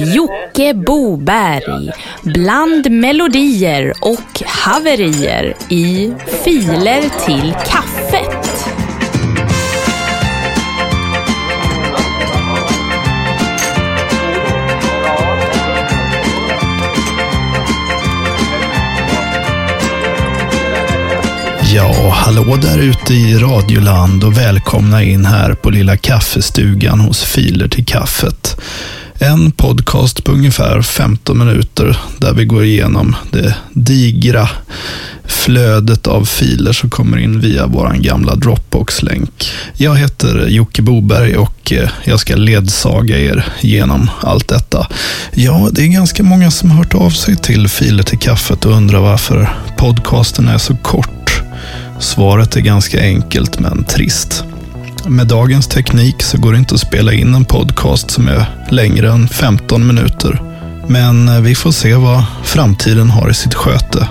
Jocke Boberg bland melodier och haverier i Filer till kaffet. Ja, hallå där ute i Radioland och välkomna in här på lilla kaffestugan hos Filer till kaffet. En podcast på ungefär 15 minuter där vi går igenom det digra flödet av filer som kommer in via vår gamla Dropbox-länk. Jag heter Jocke Boberg och eh, jag ska ledsaga er genom allt detta. Ja, det är ganska många som har hört av sig till Filer till kaffet och undrar varför podcasten är så kort. Svaret är ganska enkelt men trist. Med dagens teknik så går det inte att spela in en podcast som är längre än 15 minuter. Men eh, vi får se vad framtiden har i sitt sköte.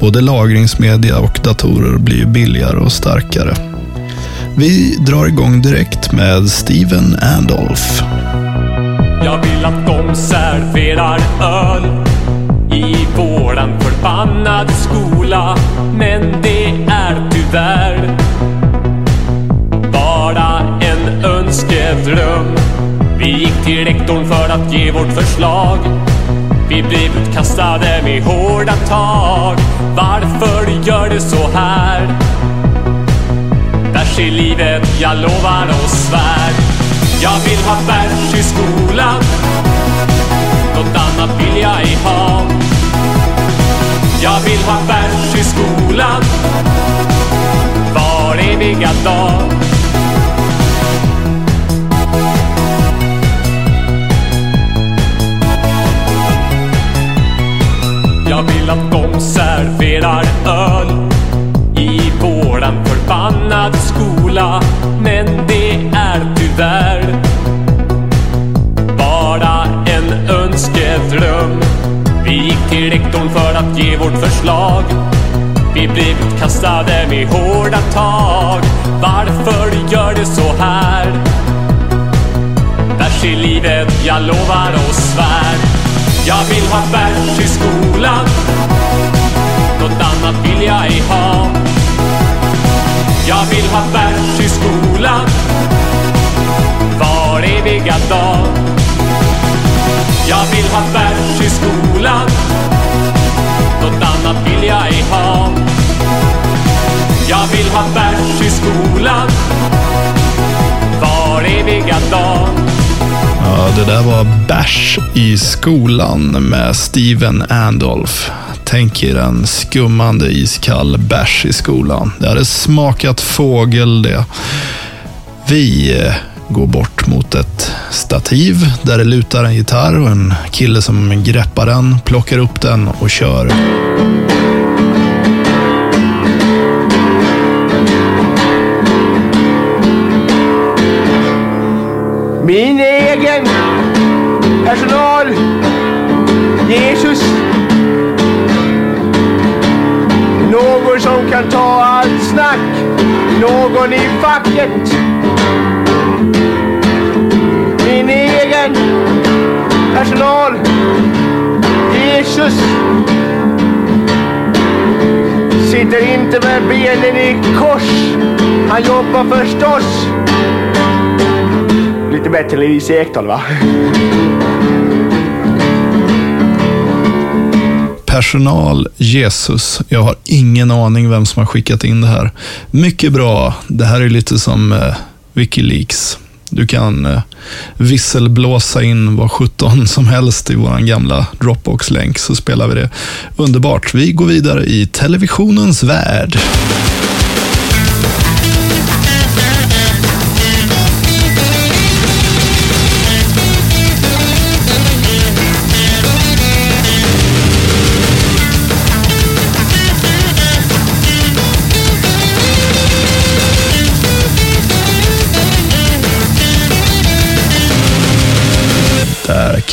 Både lagringsmedia och datorer blir ju billigare och starkare. Vi drar igång direkt med Steven Andolf. Jag vill att de serverar öl i våran förbannade skola. Men det är tyvärr önskedröm. Vi gick till rektorn för att ge vårt förslag. Vi blev utkastade med hårda tag. Varför gör du så här? Bärs i livet, jag lovar och svär. Jag vill ha bärs i skolan. Något annat vill jag ej ha. Jag vill ha bärs i skolan. Var eviga dag. Önskedröm. Vi gick till rektorn för att ge vårt förslag. Vi blev utkastade med hårda tag. Varför gör du så här? Bärs i livet, jag lovar och svär. Jag vill ha bärs i skolan. Något annat vill jag ej ha. Jag vill ha bärs i skolan. Var eviga dag. Jag vill ha bärs i skolan. Något annat vill jag ej ha. Jag vill ha bärs i skolan. Var eviga dag. Ja, det där var Bärs i skolan med Steven Andolf. Tänk er en skummande iskall bärs i skolan. Det hade smakat fågel det. Vi eh, går bort mot ett stativ där det lutar en gitarr och en kille som greppar den, plockar upp den och kör. Min egen personal. Jesus. Någon som kan ta allt snack. Någon i facket. Min egen personal. Jesus. Sitter inte med benen i kors. Han jobbar förstås. Lite bättre än Lise Ekdahl va? Personal Jesus. Jag har ingen aning vem som har skickat in det här. Mycket bra. Det här är lite som eh, Wikileaks. Du kan eh, visselblåsa in vad 17 som helst i vår gamla Dropbox-länk så spelar vi det. Underbart. Vi går vidare i televisionens värld.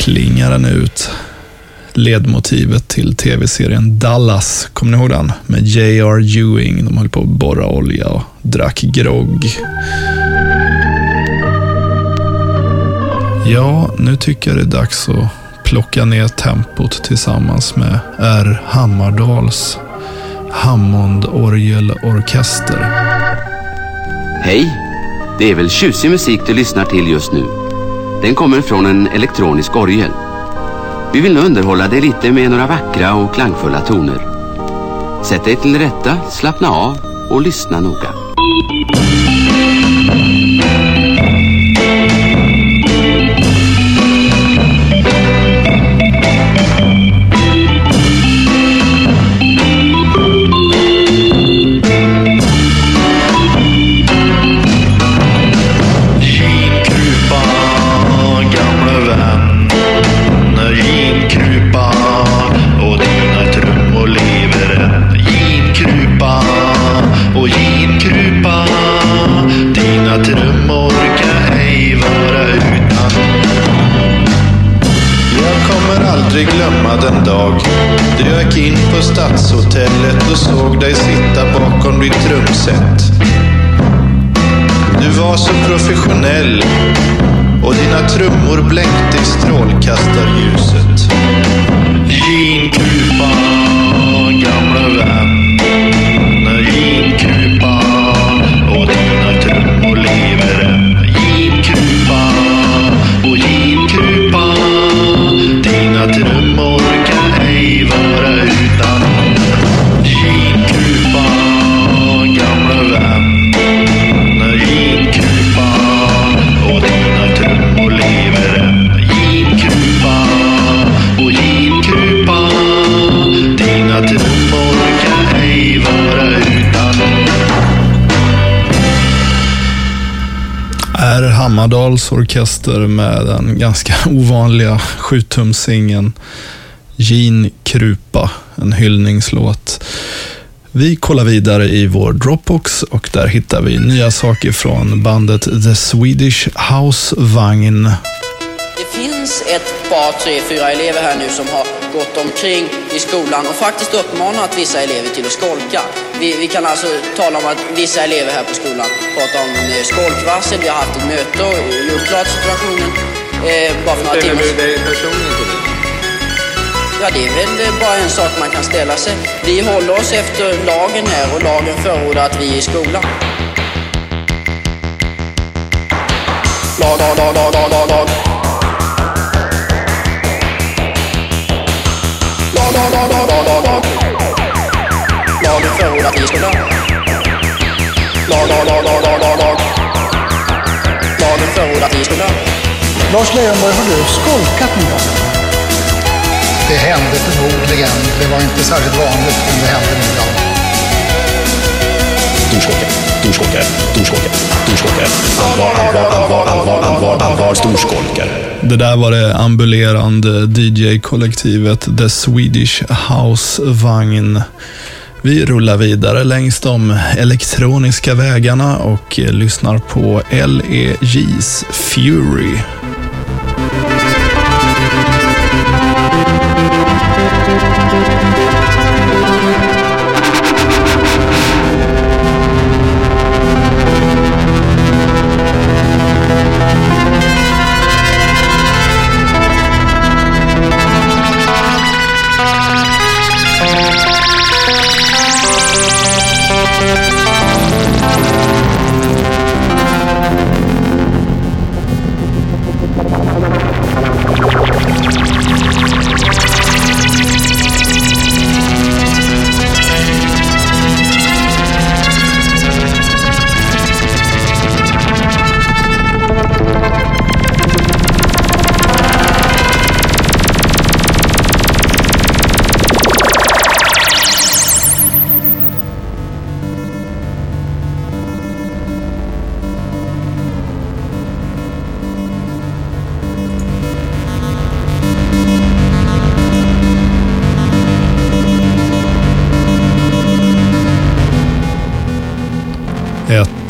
Klingar den ut. Ledmotivet till tv-serien Dallas. Kommer ni ihåg den? Med J.R. Ewing. De höll på att borra olja och drack grogg. Ja, nu tycker jag det är dags att plocka ner tempot tillsammans med R. Hammardals Hammondorgelorkester. Hej! Det är väl tjusig musik du lyssnar till just nu. Den kommer från en elektronisk orgel. Vi vill nu underhålla dig lite med några vackra och klangfulla toner. Sätt dig till rätta, slappna av och lyssna noga. Stadshotellet och såg dig sitta bakom ditt trumset. Du var så professionell och dina trummor blänkte i strålkastarljuset. Hammardals orkester med den ganska ovanliga sjutumsingen Jean Krupa, en hyllningslåt. Vi kollar vidare i vår Dropbox och där hittar vi nya saker från bandet The Swedish House Vagn. Det finns ett par, tre, fyra elever här nu som har gått omkring i skolan och faktiskt uppmanat vissa elever till att skolka. Vi, vi kan alltså tala om att vissa elever här på skolan pratar om eh, skolkvarsel. Vi har haft ett möte och gjort klart situationen eh, bara för några timmar sedan. Ja, det är väl eh, bara en sak man kan ställa sig. Vi håller oss efter lagen här och lagen förordar att vi är i skolan. Lag, lag, lag, lag, lag, lag, lag. Lag, lag, lag, lag, lag, lag, lag. Lagen förordar att vi i skolan. Lag, lag, lag, lag, lag, lag, lag. Lagen förordar att vi skolan. Lars Leijonborg, har du skolkat någon gång? Det hände förmodligen. Det var inte särskilt vanligt, men det hände nog ibland. Storskåkare, storskåkare, storskåkare, storskåkare. Allvar, allvar, allvar, allvar, allvar, allvar, storskolkare. Det där var det ambulerande DJ-kollektivet The Swedish House Vagn. Vi rullar vidare längs de elektroniska vägarna och eh, lyssnar på LEJs Fury.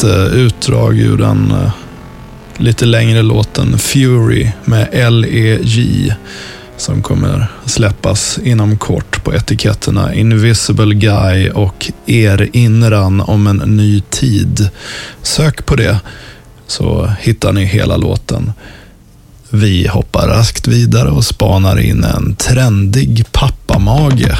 Eh, utdrag ur den eh, lite längre låten Fury med LEJ som kommer släppas inom kort på etiketterna Invisible Guy och Erinran om en ny tid. Sök på det så hittar ni hela låten. Vi hoppar raskt vidare och spanar in en trendig pappamage.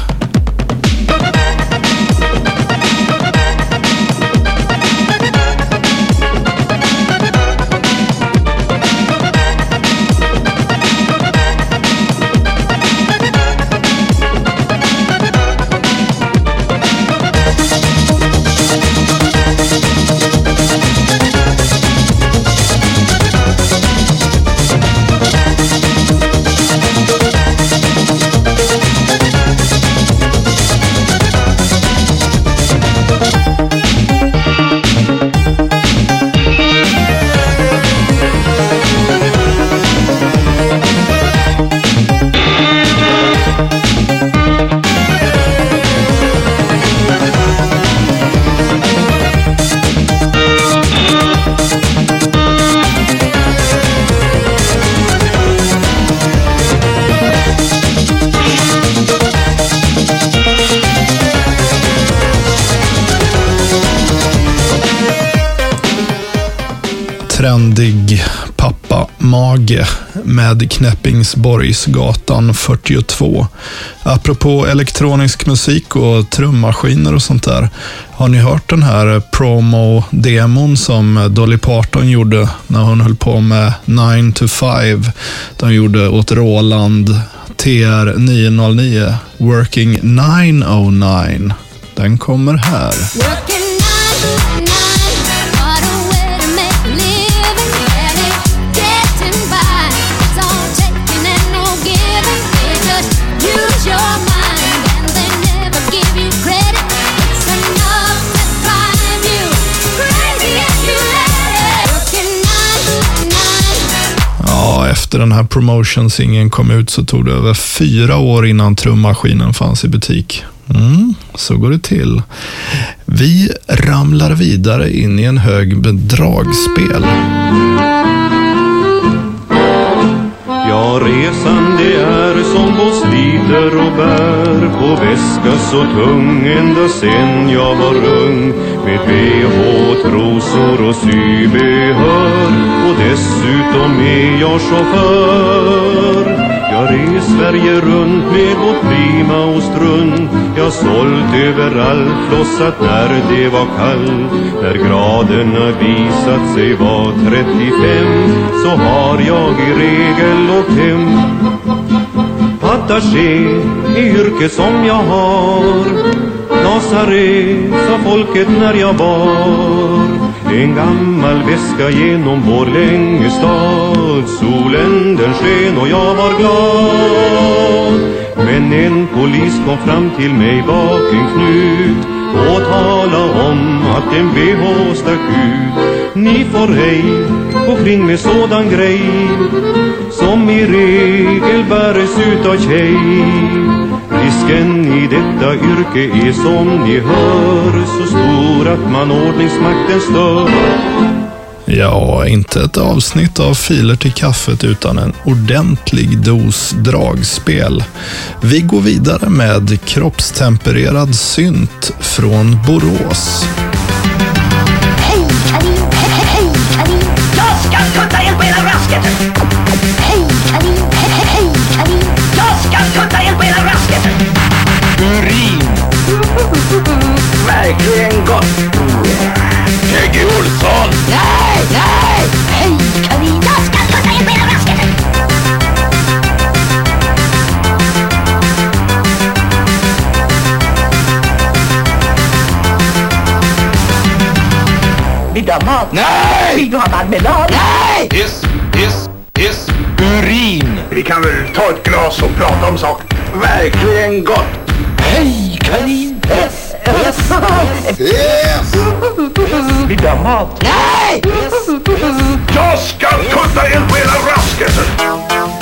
Digg pappa mage med Knäppingsborgsgatan 42. Apropå elektronisk musik och trummaskiner och sånt där. Har ni hört den här promo-demon som Dolly Parton gjorde när hon höll på med 9 to 5? De gjorde åt Roland TR 909 Working 909. Den kommer här. Efter den här promotion-singeln kom ut så tog det över fyra år innan trummaskinen fanns i butik. Mm, så går det till. Vi ramlar vidare in i en hög bedragspel. Ja, resan det är som på sliter och bär på väska så tung ända sen jag var ung. Med bh, trosor och sybehör och dessutom är jag chaufför. Jag res Sverige runt med vårt prima och strunt Jag sålt överallt, lossat när det var kallt När graderna visat sig vara 35 Så har jag i regel åkt hem. Attaché är yrke som jag har. Nasaret sa folket när jag bar en gammal väska genom vår länge stad. Solen den sken och jag var glad. Men en polis kom fram till mig bak en knut Och tala om att en bh stack ut. Ni får ej gå kring med sådan grej. Som i regel bäres ut av tjej Risken i detta yrke är som ni hör så stor att man ordningsmakten stör. Ja, inte ett avsnitt av Filer till kaffet utan en ordentlig dos dragspel. Vi går vidare med kroppstempererad synt från Borås. Hej kanin, hej, hej kanin, jag ska kutta eld på hela rasket. Jag ska kutta eld på hela rasket. Urin. Verkligen gott. Peggy Olsson. Nej, nej, hej kanin, jag ska kutta eld på hela rasket. Vill du ha mat? Nej! Vill du ha marmelad? Nej! Piss, piss, piss. Urin. Vi kan väl ta ett glas och prata om saken. Verkligen gott. Hej kanin, yes, yes, Yes! Vill du ha mat? Nej! Jag ska kutta eld på hela rasket.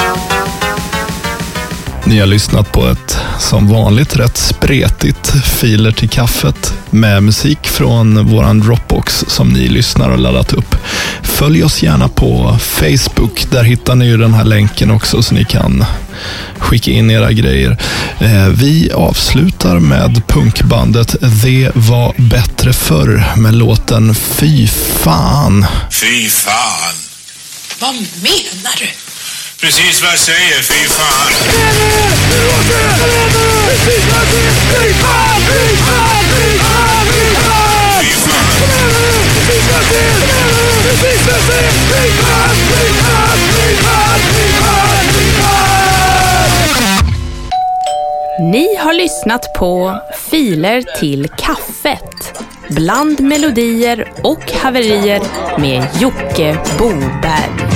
Ni har lyssnat på ett som vanligt rätt spretigt filer till kaffet med musik från våran Dropbox som ni lyssnar och laddat upp. Följ oss gärna på Facebook. Där hittar ni ju den här länken också så ni kan skicka in era grejer. Eh, Vi avslutar med punkbandet Det var bättre förr med låten Fy fan. Fy fan. Vad menar du? Precis vad jag säger, fy fan. Ni har lyssnat på Filer till kaffet. Bland melodier och haverier med Jocke Boberg.